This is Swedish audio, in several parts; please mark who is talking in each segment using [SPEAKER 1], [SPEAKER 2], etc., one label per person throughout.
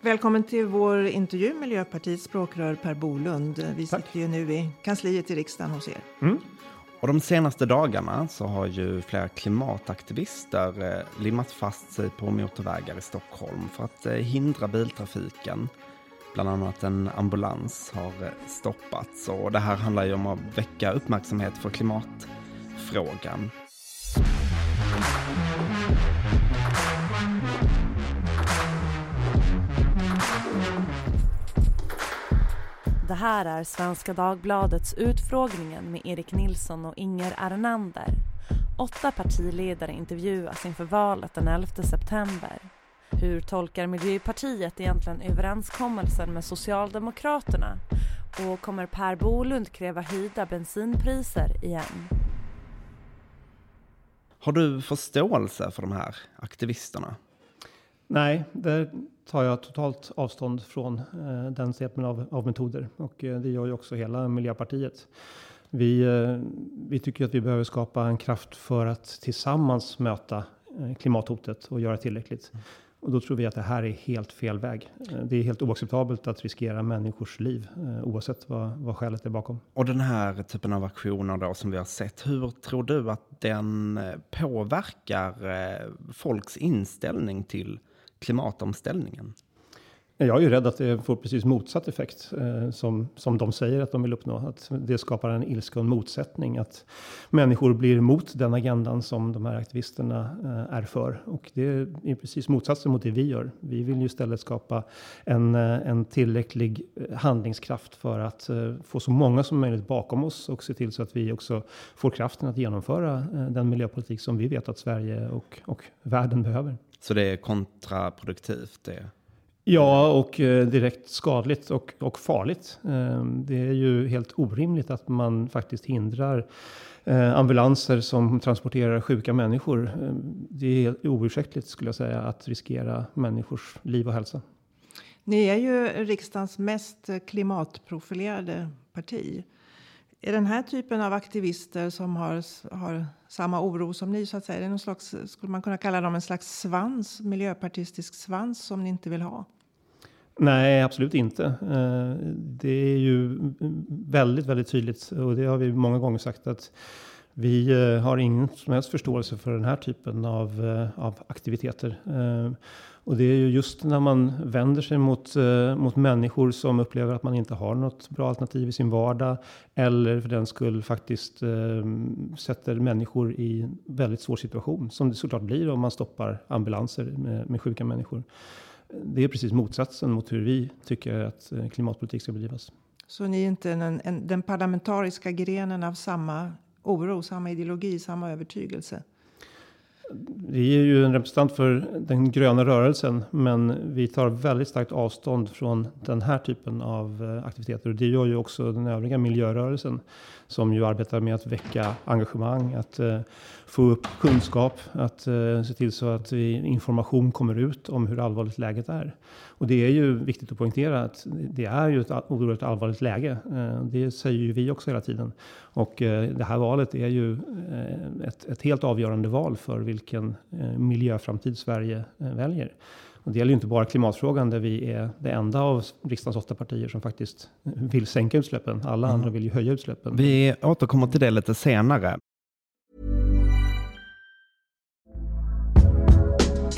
[SPEAKER 1] Välkommen till vår intervju, Miljöpartiets språkrör Per Bolund. Vi Tack. sitter ju nu i kansliet i riksdagen hos er. Mm.
[SPEAKER 2] Och de senaste dagarna så har ju flera klimataktivister eh, limmat fast sig på motorvägar i Stockholm för att eh, hindra biltrafiken. Bland annat en ambulans har eh, stoppats och det här handlar ju om att väcka uppmärksamhet för klimatfrågan.
[SPEAKER 3] Det här är Svenska Dagbladets Utfrågningen med Erik Nilsson och Inger Ernander. Åtta partiledare intervjuas inför valet den 11 september. Hur tolkar Miljöpartiet egentligen överenskommelsen med Socialdemokraterna? Och kommer Per Bolund kräva höjda bensinpriser igen?
[SPEAKER 2] Har du förståelse för de här aktivisterna?
[SPEAKER 4] Nej, det tar jag totalt avstånd från eh, den typen av, av metoder och eh, det gör ju också hela Miljöpartiet. Vi, eh, vi tycker att vi behöver skapa en kraft för att tillsammans möta klimathotet och göra tillräckligt. Mm. Och då tror vi att det här är helt fel väg. Det är helt oacceptabelt att riskera människors liv oavsett vad, vad skälet är bakom.
[SPEAKER 2] Och den här typen av aktioner då som vi har sett, hur tror du att den påverkar folks inställning till klimatomställningen?
[SPEAKER 4] Jag är ju rädd att det får precis motsatt effekt eh, som, som de säger att de vill uppnå. Att det skapar en ilska och en motsättning. Att människor blir emot den agendan som de här aktivisterna eh, är för. Och det är precis motsatsen mot det vi gör. Vi vill ju istället skapa en, eh, en tillräcklig eh, handlingskraft för att eh, få så många som möjligt bakom oss och se till så att vi också får kraften att genomföra eh, den miljöpolitik som vi vet att Sverige och, och världen behöver.
[SPEAKER 2] Så det är kontraproduktivt? Det?
[SPEAKER 4] Ja, och eh, direkt skadligt och, och farligt. Eh, det är ju helt orimligt att man faktiskt hindrar eh, ambulanser som transporterar sjuka människor. Det är helt oursäktligt skulle jag säga att riskera människors liv och hälsa.
[SPEAKER 1] Ni är ju riksdagens mest klimatprofilerade parti. Är den här typen av aktivister som har, har samma oro som ni så att säga, är det någon slags, skulle man kunna kalla dem en slags svans, miljöpartistisk svans som ni inte vill ha?
[SPEAKER 4] Nej, absolut inte. Eh, det är ju väldigt, väldigt tydligt och det har vi många gånger sagt att vi eh, har ingen som helst förståelse för den här typen av, eh, av aktiviteter. Och det är ju just när man vänder sig mot, eh, mot människor som upplever att man inte har något bra alternativ i sin vardag eller för den skull faktiskt eh, sätter människor i en väldigt svår situation som det såklart blir om man stoppar ambulanser med, med sjuka människor det är precis motsatsen mot hur vi tycker att eh, klimatpolitik ska bedrivas.
[SPEAKER 1] Så ni är inte en, en, den parlamentariska grenen av samma oro, samma ideologi, samma övertygelse?
[SPEAKER 4] Vi är ju en representant för den gröna rörelsen, men vi tar väldigt starkt avstånd från den här typen av eh, aktiviteter. Och det gör ju också den övriga miljörörelsen som ju arbetar med att väcka engagemang, att eh, få upp kunskap, att eh, se till så att information kommer ut om hur allvarligt läget är. Och det är ju viktigt att poängtera att det är ju ett oerhört allvarligt läge. Uh, det säger ju vi också hela tiden. Och det här valet är ju ett, ett helt avgörande val för vilken miljöframtid Sverige väljer. Och det gäller ju inte bara klimatfrågan där vi är det enda av riksdagens åtta partier som faktiskt vill sänka utsläppen. Alla mm. andra vill ju höja utsläppen.
[SPEAKER 2] Vi återkommer till det lite senare.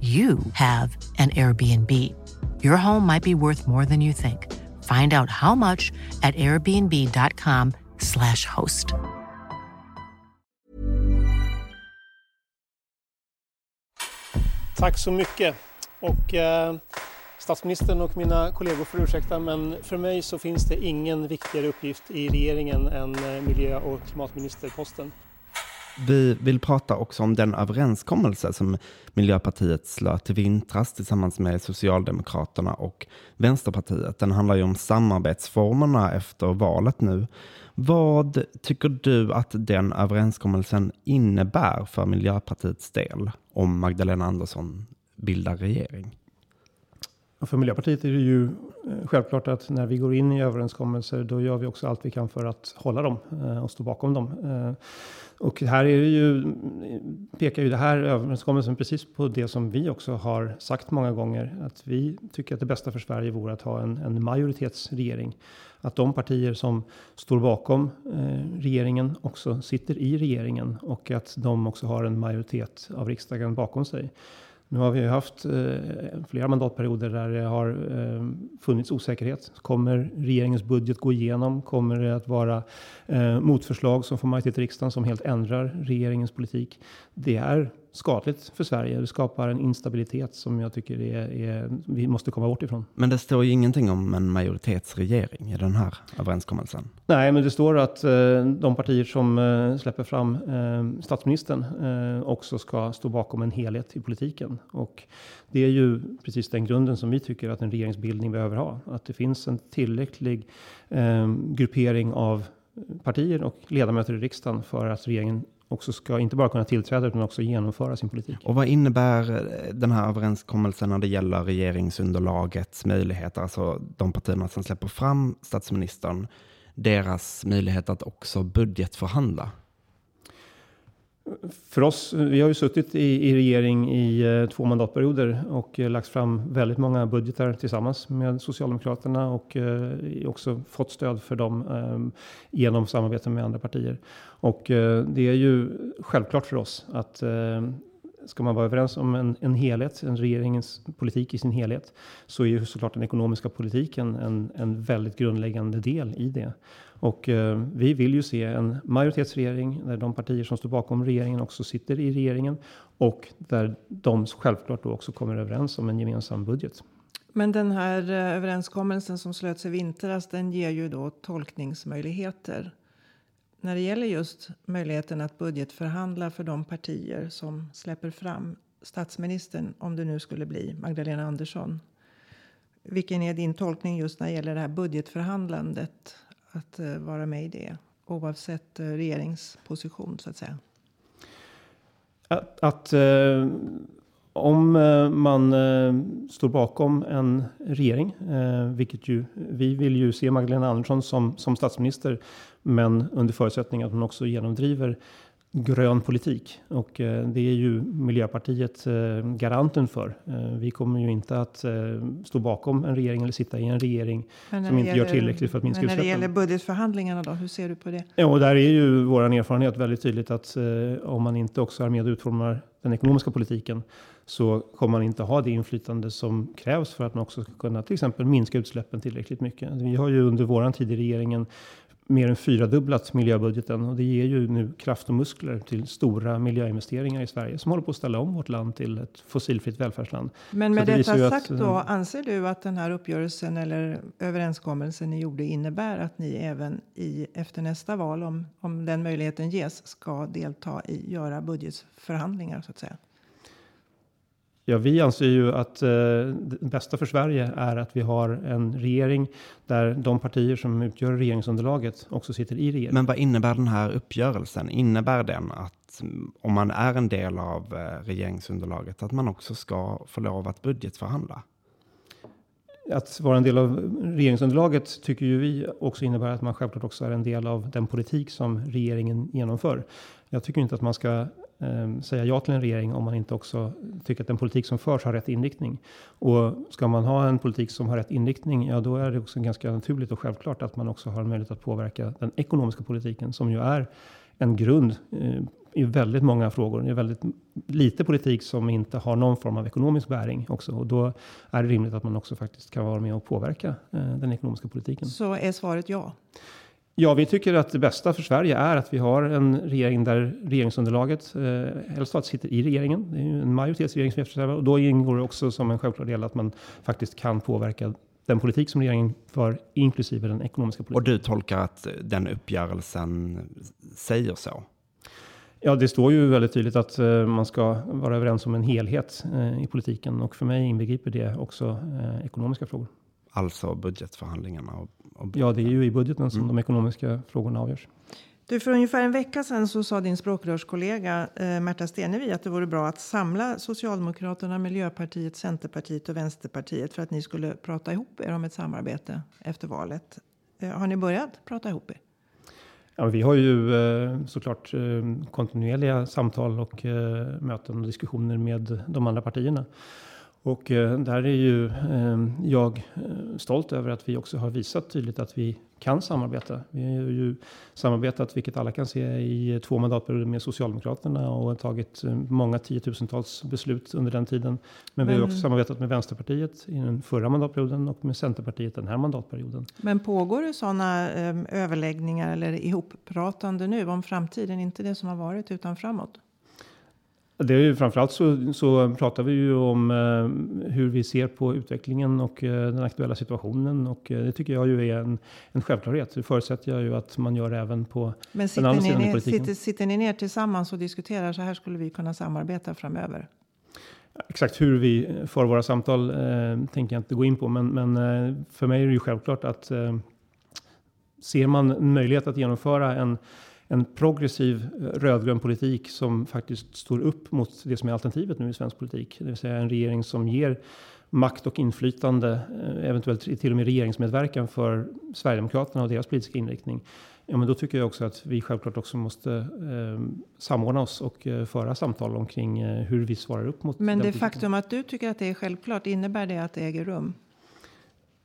[SPEAKER 5] you have an Airbnb. Your home might be worth more than you think. Find out how much at airbnb.com slash host.
[SPEAKER 4] Tack så mycket. Och eh, statsministern och mina kollegor får ursäkta men för mig så finns det ingen viktigare uppgift i regeringen än eh, miljö och klimatministerposten.
[SPEAKER 2] Vi vill prata också om den överenskommelse som Miljöpartiet slöt i vintras tillsammans med Socialdemokraterna och Vänsterpartiet. Den handlar ju om samarbetsformerna efter valet nu. Vad tycker du att den överenskommelsen innebär för Miljöpartiets del om Magdalena Andersson bildar regering?
[SPEAKER 4] För Miljöpartiet är det ju eh, självklart att när vi går in i överenskommelser, då gör vi också allt vi kan för att hålla dem eh, och stå bakom dem. Eh, och här är det ju, pekar ju det här överenskommelsen precis på det som vi också har sagt många gånger, att vi tycker att det bästa för Sverige vore att ha en, en majoritetsregering. Att de partier som står bakom eh, regeringen också sitter i regeringen och att de också har en majoritet av riksdagen bakom sig. Nu har vi haft eh, flera mandatperioder där det har eh, funnits osäkerhet. Kommer regeringens budget gå igenom? Kommer det att vara eh, motförslag som får majoritet i riksdagen som helt ändrar regeringens politik? Det är skadligt för Sverige. Det skapar en instabilitet som jag tycker är, är, vi måste komma bort ifrån.
[SPEAKER 2] Men det står ju ingenting om en majoritetsregering i den här överenskommelsen.
[SPEAKER 4] Nej, men det står att eh, de partier som eh, släpper fram eh, statsministern eh, också ska stå bakom en helhet i politiken. Och det är ju precis den grunden som vi tycker att en regeringsbildning behöver ha. Att det finns en tillräcklig eh, gruppering av partier och ledamöter i riksdagen för att regeringen också ska inte bara kunna tillträda utan också genomföra sin politik.
[SPEAKER 2] Och vad innebär eh, den här överenskommelsen när det gäller regeringsunderlagets möjligheter, alltså de partierna som släpper fram statsministern, deras möjlighet att också budgetförhandla?
[SPEAKER 4] För oss, vi har ju suttit i, i regering i eh, två mandatperioder och eh, lagt fram väldigt många budgetar tillsammans med Socialdemokraterna och eh, också fått stöd för dem eh, genom samarbete med andra partier. Och eh, det är ju självklart för oss att eh, ska man vara överens om en, en helhet, en regeringens politik i sin helhet, så är ju såklart den ekonomiska politiken en, en väldigt grundläggande del i det. Och eh, vi vill ju se en majoritetsregering där de partier som står bakom regeringen också sitter i regeringen och där de självklart då också kommer överens om en gemensam budget.
[SPEAKER 1] Men den här eh, överenskommelsen som slöts i vintras, den ger ju då tolkningsmöjligheter när det gäller just möjligheten att budgetförhandla för de partier som släpper fram statsministern, om det nu skulle bli Magdalena Andersson. Vilken är din tolkning just när det gäller det här budgetförhandlandet? Att eh, vara med i det oavsett eh, regeringsposition så att säga.
[SPEAKER 4] Att, att eh, om eh, man står bakom en regering, vilket ju vi vill ju se Magdalena Andersson som, som statsminister, men under förutsättning att hon också genomdriver grön politik. Och eh, det är ju Miljöpartiet eh, garanten för. Eh, vi kommer ju inte att stå bakom en regering eller sitta i en regering som inte
[SPEAKER 1] gäller,
[SPEAKER 4] gör tillräckligt för att minska
[SPEAKER 1] men när
[SPEAKER 4] utsläppen.
[SPEAKER 1] det gäller budgetförhandlingarna då, hur ser du på det?
[SPEAKER 4] Ja, och där är ju vår erfarenhet väldigt tydligt att om man inte också är med och utformar den ekonomiska politiken så kommer man inte ha det inflytande som krävs för att man också ska kunna till exempel minska utsläppen tillräckligt mycket. Vi har ju under våran tid i regeringen mer än fyradubblat miljöbudgeten och det ger ju nu kraft och muskler till stora miljöinvesteringar i Sverige som håller på att ställa om vårt land till ett fossilfritt välfärdsland.
[SPEAKER 1] Men med det detta sagt att, då, anser du att den här uppgörelsen eller överenskommelsen ni gjorde innebär att ni även i efter nästa val, om, om den möjligheten ges, ska delta i göra budgetförhandlingar så att säga?
[SPEAKER 4] Ja, vi anser ju att eh, det bästa för Sverige är att vi har en regering där de partier som utgör regeringsunderlaget också sitter i regeringen.
[SPEAKER 2] Men vad innebär den här uppgörelsen? Innebär den att om man är en del av eh, regeringsunderlaget att man också ska få lov att budgetförhandla?
[SPEAKER 4] Att vara en del av regeringsunderlaget tycker ju vi också innebär att man självklart också är en del av den politik som regeringen genomför. Jag tycker inte att man ska eh, säga ja till en regering om man inte också tycker att den politik som förs har rätt inriktning. Och ska man ha en politik som har rätt inriktning, ja då är det också ganska naturligt och självklart att man också har en möjlighet att påverka den ekonomiska politiken som ju är en grund eh, i väldigt många frågor. Det är väldigt lite politik som inte har någon form av ekonomisk bäring också. Och då är det rimligt att man också faktiskt kan vara med och påverka eh, den ekonomiska politiken.
[SPEAKER 1] Så är svaret ja?
[SPEAKER 4] Ja, vi tycker att det bästa för Sverige är att vi har en regering där regeringsunderlaget eh, helst att sitter i regeringen. Det är ju en majoritetsregering som eftersträvar och då ingår det också som en självklar del att man faktiskt kan påverka den politik som regeringen för, inklusive den ekonomiska politiken.
[SPEAKER 2] Och du tolkar att den uppgörelsen säger så?
[SPEAKER 4] Ja, det står ju väldigt tydligt att eh, man ska vara överens om en helhet eh, i politiken och för mig inbegriper det också eh, ekonomiska frågor.
[SPEAKER 2] Alltså budgetförhandlingarna? Och, och...
[SPEAKER 4] Ja, det är ju i budgeten som mm. de ekonomiska frågorna avgörs.
[SPEAKER 1] Du, för ungefär en vecka sedan så sa din språkrörskollega eh, Märta Stenevi att det vore bra att samla Socialdemokraterna, Miljöpartiet, Centerpartiet och Vänsterpartiet för att ni skulle prata ihop er om ett samarbete efter valet. Eh, har ni börjat prata ihop er?
[SPEAKER 4] Ja, vi har ju eh, såklart eh, kontinuerliga samtal och eh, möten och diskussioner med de andra partierna. Och eh, där är ju eh, jag eh, stolt över att vi också har visat tydligt att vi kan samarbeta. Vi har ju samarbetat, vilket alla kan se, i två mandatperioder med Socialdemokraterna och tagit många tiotusentals beslut under den tiden. Men, Men vi har också samarbetat med Vänsterpartiet i den förra mandatperioden och med Centerpartiet den här mandatperioden.
[SPEAKER 1] Men pågår det sådana eh, överläggningar eller ihoppratande nu om framtiden? Inte det som har varit utan framåt?
[SPEAKER 4] Det är ju framförallt så, så pratar vi ju om eh, hur vi ser på utvecklingen och eh, den aktuella situationen och eh, det tycker jag ju är en, en självklarhet. Det förutsätter jag ju att man gör även på
[SPEAKER 1] Men
[SPEAKER 4] den andra sidan
[SPEAKER 1] ner,
[SPEAKER 4] politiken.
[SPEAKER 1] Sitter, sitter ni ner tillsammans och diskuterar så här skulle vi kunna samarbeta framöver?
[SPEAKER 4] Exakt hur vi för våra samtal eh, tänker jag inte gå in på, men, men eh, för mig är det ju självklart att eh, ser man möjlighet att genomföra en en progressiv eh, rödgrön politik som faktiskt står upp mot det som är alternativet nu i svensk politik. Det vill säga en regering som ger makt och inflytande, eh, eventuellt till och med regeringsmedverkan för Sverigedemokraterna och deras politiska inriktning. Ja, men då tycker jag också att vi självklart också måste eh, samordna oss och eh, föra samtal omkring eh, hur vi svarar upp mot.
[SPEAKER 1] Men det faktum att du tycker att det är självklart, innebär det att det äger rum?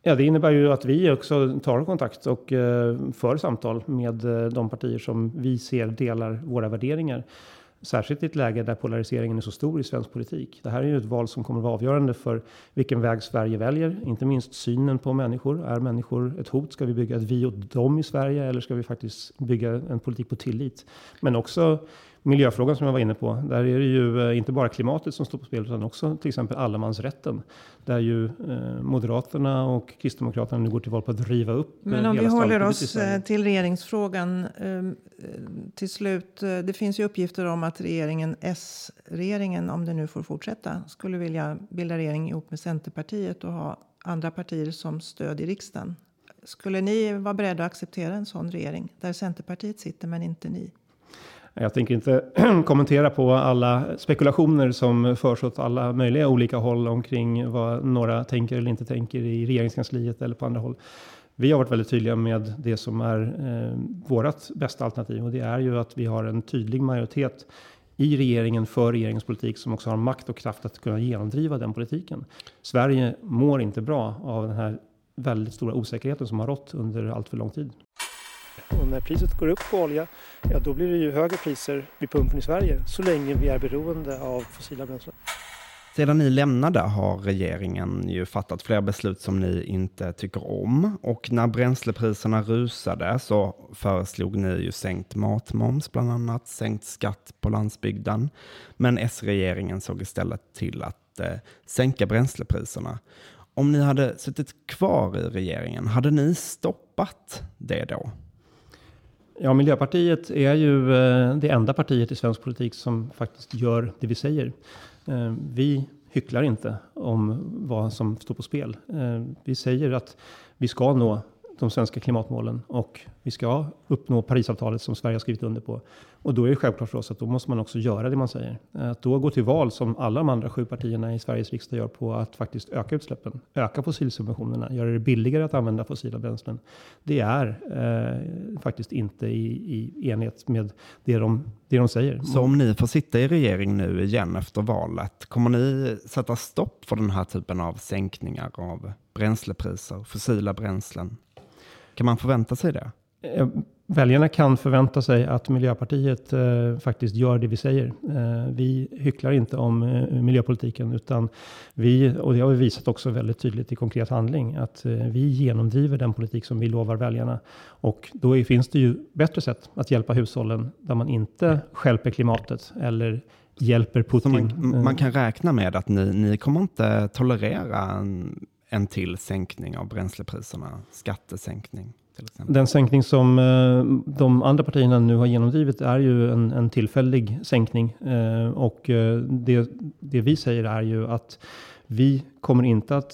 [SPEAKER 4] Ja, det innebär ju att vi också tar kontakt och eh, för samtal med eh, de partier som vi ser delar våra värderingar. Särskilt i ett läge där polariseringen är så stor i svensk politik. Det här är ju ett val som kommer att vara avgörande för vilken väg Sverige väljer. Inte minst synen på människor. Är människor ett hot? Ska vi bygga ett vi och dem i Sverige eller ska vi faktiskt bygga en politik på tillit? Men också miljöfrågan som jag var inne på, där är det ju eh, inte bara klimatet som står på spel utan också till exempel allemansrätten. Där ju eh, Moderaterna och Kristdemokraterna nu går till val på att riva upp
[SPEAKER 1] Men om vi håller oss eh, till regeringsfrågan ehm, till slut. Det finns ju uppgifter om att regeringen, S-regeringen, om det nu får fortsätta, skulle vilja bilda regering ihop med Centerpartiet och ha andra partier som stöd i riksdagen. Skulle ni vara beredda att acceptera en sån regering där Centerpartiet sitter men inte ni?
[SPEAKER 4] Jag tänker inte kommentera på alla spekulationer som förs åt alla möjliga olika håll omkring vad några tänker eller inte tänker i regeringskansliet eller på andra håll. Vi har varit väldigt tydliga med det som är eh, vårt bästa alternativ och det är ju att vi har en tydlig majoritet i regeringen för regeringens politik som också har makt och kraft att kunna genomdriva den politiken. Sverige mår inte bra av den här väldigt stora osäkerheten som har rått under allt för lång tid. Och när priset går upp på olja, ja då blir det ju högre priser vid pumpen i Sverige så länge vi är beroende av fossila bränslen.
[SPEAKER 2] Sedan ni lämnade har regeringen ju fattat flera beslut som ni inte tycker om och när bränslepriserna rusade så föreslog ni ju sänkt matmoms bland annat, sänkt skatt på landsbygden. Men S-regeringen såg istället till att eh, sänka bränslepriserna. Om ni hade suttit kvar i regeringen, hade ni stoppat det då?
[SPEAKER 4] Ja, Miljöpartiet är ju eh, det enda partiet i svensk politik som faktiskt gör det vi säger. Eh, vi hycklar inte om vad som står på spel. Eh, vi säger att vi ska nå de svenska klimatmålen och vi ska uppnå Parisavtalet som Sverige har skrivit under på. Och då är det självklart för oss att då måste man också göra det man säger. Eh, att då gå till val som alla de andra sju partierna i Sveriges riksdag gör på att faktiskt öka utsläppen, öka fossilsubventionerna, göra det billigare att använda fossila bränslen. Det är eh, faktiskt inte i, i enlighet med det de, det de säger.
[SPEAKER 2] Så om ni får sitta i regering nu igen efter valet, kommer ni sätta stopp för den här typen av sänkningar av bränslepriser, fossila bränslen? Kan man förvänta sig det?
[SPEAKER 4] Eh, väljarna kan förvänta sig att Miljöpartiet eh, faktiskt gör det vi säger. Eh, vi hycklar inte om eh, miljöpolitiken, utan vi, och det har vi visat också väldigt tydligt i konkret handling, att eh, vi genomdriver den politik som vi lovar väljarna. Och då är, finns det ju bättre sätt att hjälpa hushållen där man inte skälper klimatet eller hjälper Putin.
[SPEAKER 2] Man, man, kan räkna med att ni, ni kommer inte tolerera en en till sänkning av bränslepriserna, skattesänkning. Till exempel.
[SPEAKER 4] Den sänkning som eh, de andra partierna nu har genomdrivit är ju en, en tillfällig sänkning. Eh, och eh, det, det vi säger är ju att vi kommer inte att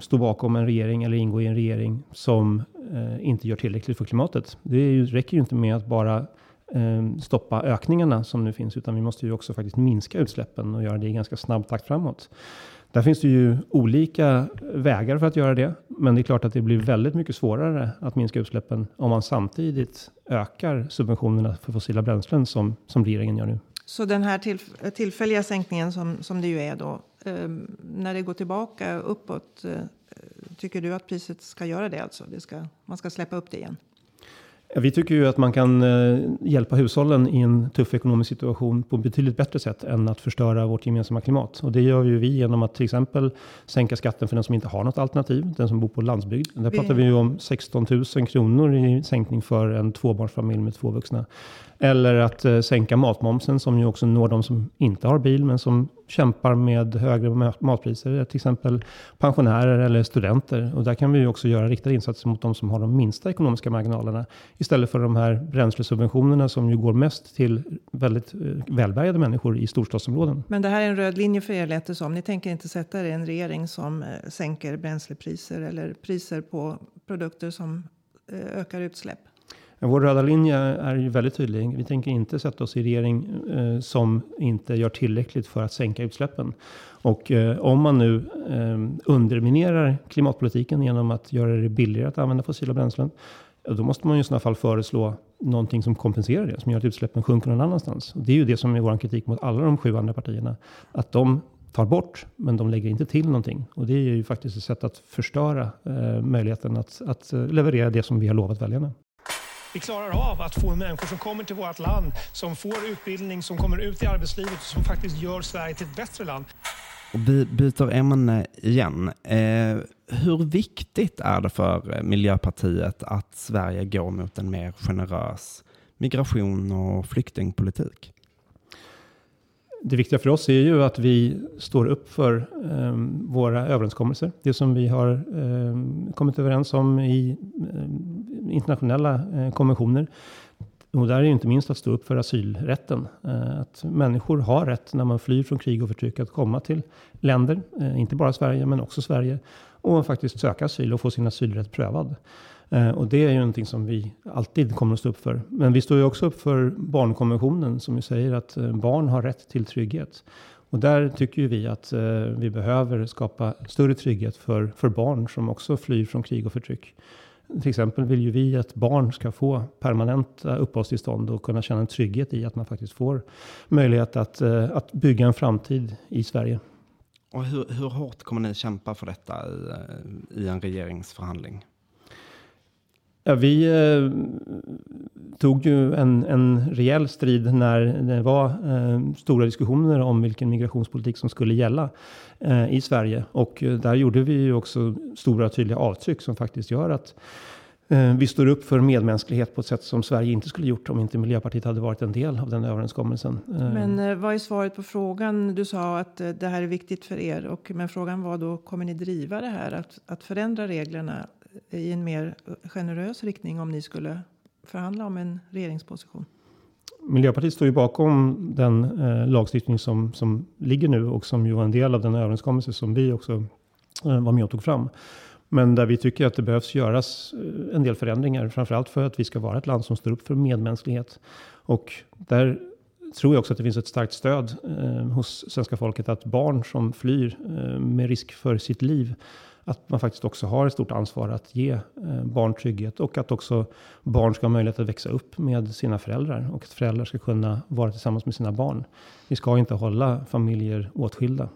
[SPEAKER 4] stå bakom en regering eller ingå i en regering som inte gör tillräckligt för klimatet. Det ju, räcker ju inte med att bara stoppa ökningarna som nu finns, utan vi måste ju också faktiskt minska utsläppen och göra det i ganska snabb takt framåt. Där finns det ju olika vägar för att göra det. Men det är klart att det blir väldigt mycket svårare att minska utsläppen om man samtidigt ökar subventionerna för fossila bränslen som, som regeringen gör nu.
[SPEAKER 1] Så den här tillf tillfälliga sänkningen som, som det ju är då, eh, när det går tillbaka uppåt, eh, tycker du att priset ska göra det alltså? Det ska, man ska släppa upp det igen?
[SPEAKER 4] Vi tycker ju att man kan eh, hjälpa hushållen i en tuff ekonomisk situation på betydligt bättre sätt än att förstöra vårt gemensamma klimat. Och det gör ju vi genom att till exempel sänka skatten för den som inte har något alternativ, den som bor på landsbygd. Där pratar vi ju om 16 000 kronor i sänkning för en tvåbarnsfamilj med två vuxna. Eller att eh, sänka matmomsen som ju också når de som inte har bil men som kämpar med högre matpriser. Till exempel pensionärer eller studenter. Och där kan vi ju också göra riktade insatser mot de som har de minsta ekonomiska marginalerna. Istället för de här bränslesubventionerna som ju går mest till väldigt eh, välbärgade människor i storstadsområden.
[SPEAKER 1] Men det här är en röd linje för er lät det som. Ni tänker inte sätta er i en regering som eh, sänker bränslepriser eller priser på produkter som eh, ökar utsläpp?
[SPEAKER 4] Vår röda linje är ju väldigt tydlig. Vi tänker inte sätta oss i regering eh, som inte gör tillräckligt för att sänka utsläppen. Och eh, om man nu eh, underminerar klimatpolitiken genom att göra det billigare att använda fossila bränslen, då måste man ju i sådana fall föreslå någonting som kompenserar det, som gör att utsläppen sjunker någon annanstans. Och det är ju det som är vår kritik mot alla de sju andra partierna. Att de tar bort, men de lägger inte till någonting. Och det är ju faktiskt ett sätt att förstöra eh, möjligheten att, att eh, leverera det som vi har lovat väljarna
[SPEAKER 6] vi klarar av att få människor som kommer till vårt land, som får utbildning, som kommer ut i arbetslivet och som faktiskt gör Sverige till ett bättre land.
[SPEAKER 2] Och vi byter ämne igen. Eh, hur viktigt är det för Miljöpartiet att Sverige går mot en mer generös migration och flyktingpolitik?
[SPEAKER 4] Det viktiga för oss är ju att vi står upp för um, våra överenskommelser. Det som vi har um, kommit överens om i um, internationella uh, konventioner. Och där är ju inte minst att stå upp för asylrätten. Uh, att människor har rätt när man flyr från krig och förtryck att komma till länder, uh, inte bara Sverige men också Sverige, och faktiskt söka asyl och få sin asylrätt prövad. Eh, och det är ju någonting som vi alltid kommer att stå upp för. Men vi står ju också upp för barnkonventionen som ju säger att eh, barn har rätt till trygghet. Och där tycker ju vi att eh, vi behöver skapa större trygghet för, för barn som också flyr från krig och förtryck. Till exempel vill ju vi att barn ska få permanenta uppehållstillstånd och kunna känna en trygghet i att man faktiskt får möjlighet att, att bygga en framtid i Sverige.
[SPEAKER 2] Och hur, hur hårt kommer ni kämpa för detta i, i en regeringsförhandling?
[SPEAKER 4] Ja, vi eh, tog ju en, en rejäl strid när det var eh, stora diskussioner om vilken migrationspolitik som skulle gälla eh, i Sverige. Och eh, där gjorde vi ju också stora tydliga avtryck som faktiskt gör att eh, vi står upp för medmänsklighet på ett sätt som Sverige inte skulle gjort om inte Miljöpartiet hade varit en del av den överenskommelsen.
[SPEAKER 1] Eh. Men eh, vad är svaret på frågan? Du sa att det här är viktigt för er. Och, men frågan var då, kommer ni driva det här att, att förändra reglerna i en mer generös riktning om ni skulle förhandla om en regeringsposition?
[SPEAKER 4] Miljöpartiet står ju bakom den eh, lagstiftning som, som ligger nu och som ju var en del av den överenskommelse som vi också eh, var med och tog fram. Men där vi tycker att det behövs göras eh, en del förändringar, framförallt för att vi ska vara ett land som står upp för medmänsklighet. Och där tror jag också att det finns ett starkt stöd eh, hos svenska folket att barn som flyr eh, med risk för sitt liv att man faktiskt också har ett stort ansvar att ge eh, barn trygghet och att också barn ska ha möjlighet att växa upp med sina föräldrar och att föräldrar ska kunna vara tillsammans med sina barn. Vi ska inte hålla familjer åtskilda.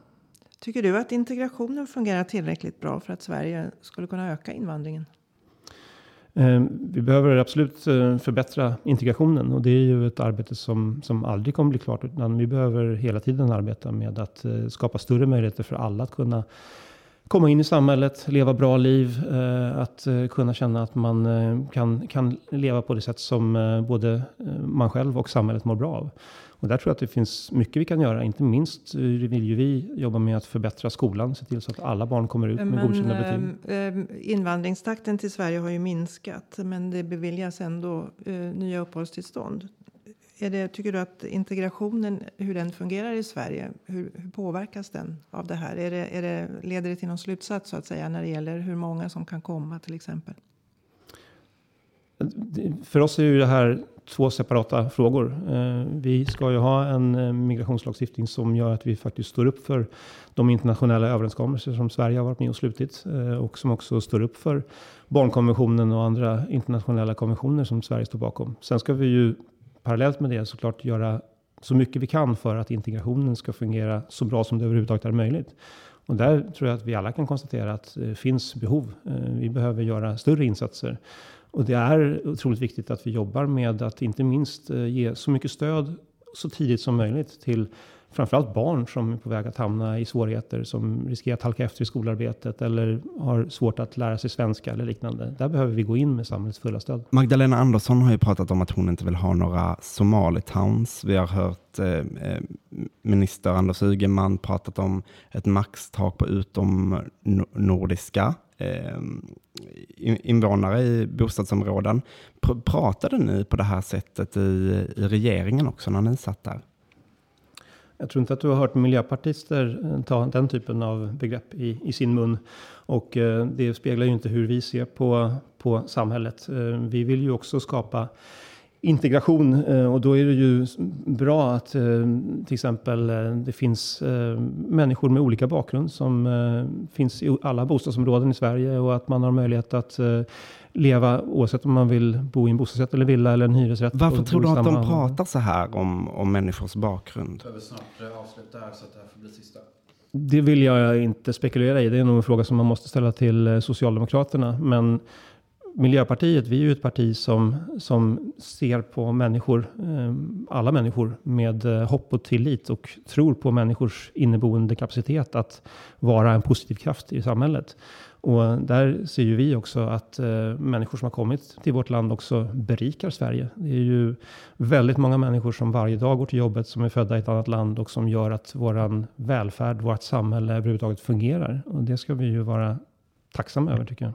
[SPEAKER 1] Tycker du att integrationen fungerar tillräckligt bra för att Sverige skulle kunna öka invandringen?
[SPEAKER 4] Eh, vi behöver absolut eh, förbättra integrationen och det är ju ett arbete som, som aldrig kommer bli klart utan vi behöver hela tiden arbeta med att skapa större möjligheter för alla att kunna komma in i samhället, leva bra liv, eh, att eh, kunna känna att man eh, kan, kan leva på det sätt som både man själv och samhället mår bra av. Och där tror jag att det finns mycket vi kan göra. Inte minst vill ju vi jobba med att förbättra skolan, se till så att alla barn kommer ut med men, godkända betyg.
[SPEAKER 1] Invandringstakten till Sverige har ju minskat, men det beviljas ändå nya uppehållstillstånd. Är det, tycker du att integrationen, hur den fungerar i Sverige, hur, hur påverkas den av det här? Är det, är det, leder det till någon slutsats så att säga när det gäller hur många som kan komma till exempel?
[SPEAKER 4] För oss är ju det här två separata frågor. Eh, vi ska ju ha en eh, migrationslagstiftning som gör att vi faktiskt står upp för de internationella överenskommelser som Sverige har varit med och slutit eh, och som också står upp för barnkonventionen och andra internationella konventioner som Sverige står bakom. Sen ska vi ju parallellt med det såklart göra så mycket vi kan för att integrationen ska fungera så bra som det överhuvudtaget är möjligt. Och där tror jag att vi alla kan konstatera att det finns behov. Eh, vi behöver göra större insatser. Och det är otroligt viktigt att vi jobbar med att inte minst eh, ge så mycket stöd så tidigt som möjligt till framförallt barn som är på väg att hamna i svårigheter, som riskerar att halka efter i skolarbetet eller har svårt att lära sig svenska eller liknande. Där behöver vi gå in med samhällets fulla stöd.
[SPEAKER 2] Magdalena Andersson har ju pratat om att hon inte vill ha några Somalitowns. Vi har hört eh, eh minister Anders Ygeman pratat om ett maxtak på utom nordiska eh, invånare i bostadsområden. Pr pratade ni på det här sättet i, i regeringen också när ni satt där?
[SPEAKER 4] Jag tror inte att du har hört miljöpartister eh, ta den typen av begrepp i, i sin mun. Och eh, det speglar ju inte hur vi ser på, på samhället. Eh, vi vill ju också skapa integration och då är det ju bra att till exempel det finns människor med olika bakgrund som finns i alla bostadsområden i Sverige och att man har möjlighet att leva oavsett om man vill bo i en bostadsrätt eller villa eller en hyresrätt.
[SPEAKER 2] Varför tror du att de pratar så här om, om människors bakgrund?
[SPEAKER 7] Jag behöver snart avsluta här så att det här får bli sista.
[SPEAKER 4] Det vill jag inte spekulera i. Det är nog en fråga som man måste ställa till eh, Socialdemokraterna. Men Miljöpartiet, vi är ju ett parti som, som ser på människor, eh, alla människor med eh, hopp och tillit och tror på människors inneboende kapacitet att vara en positiv kraft i samhället. Och där ser ju vi också att eh, människor som har kommit till vårt land också berikar Sverige. Det är ju väldigt många människor som varje dag går till jobbet som är födda i ett annat land och som gör att våran välfärd, vårt samhälle överhuvudtaget fungerar. Och det ska vi ju vara tacksamma över tycker jag.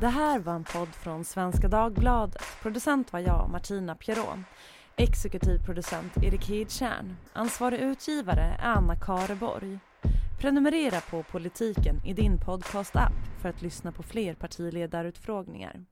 [SPEAKER 3] Det här var en podd från Svenska Dagbladet. Producent var jag, Martina Pierrot. Exekutiv producent Erik Hedtjärn. Ansvarig utgivare är Anna Kareborg. Prenumerera på Politiken i din podcast-app för att lyssna på fler partiledarutfrågningar.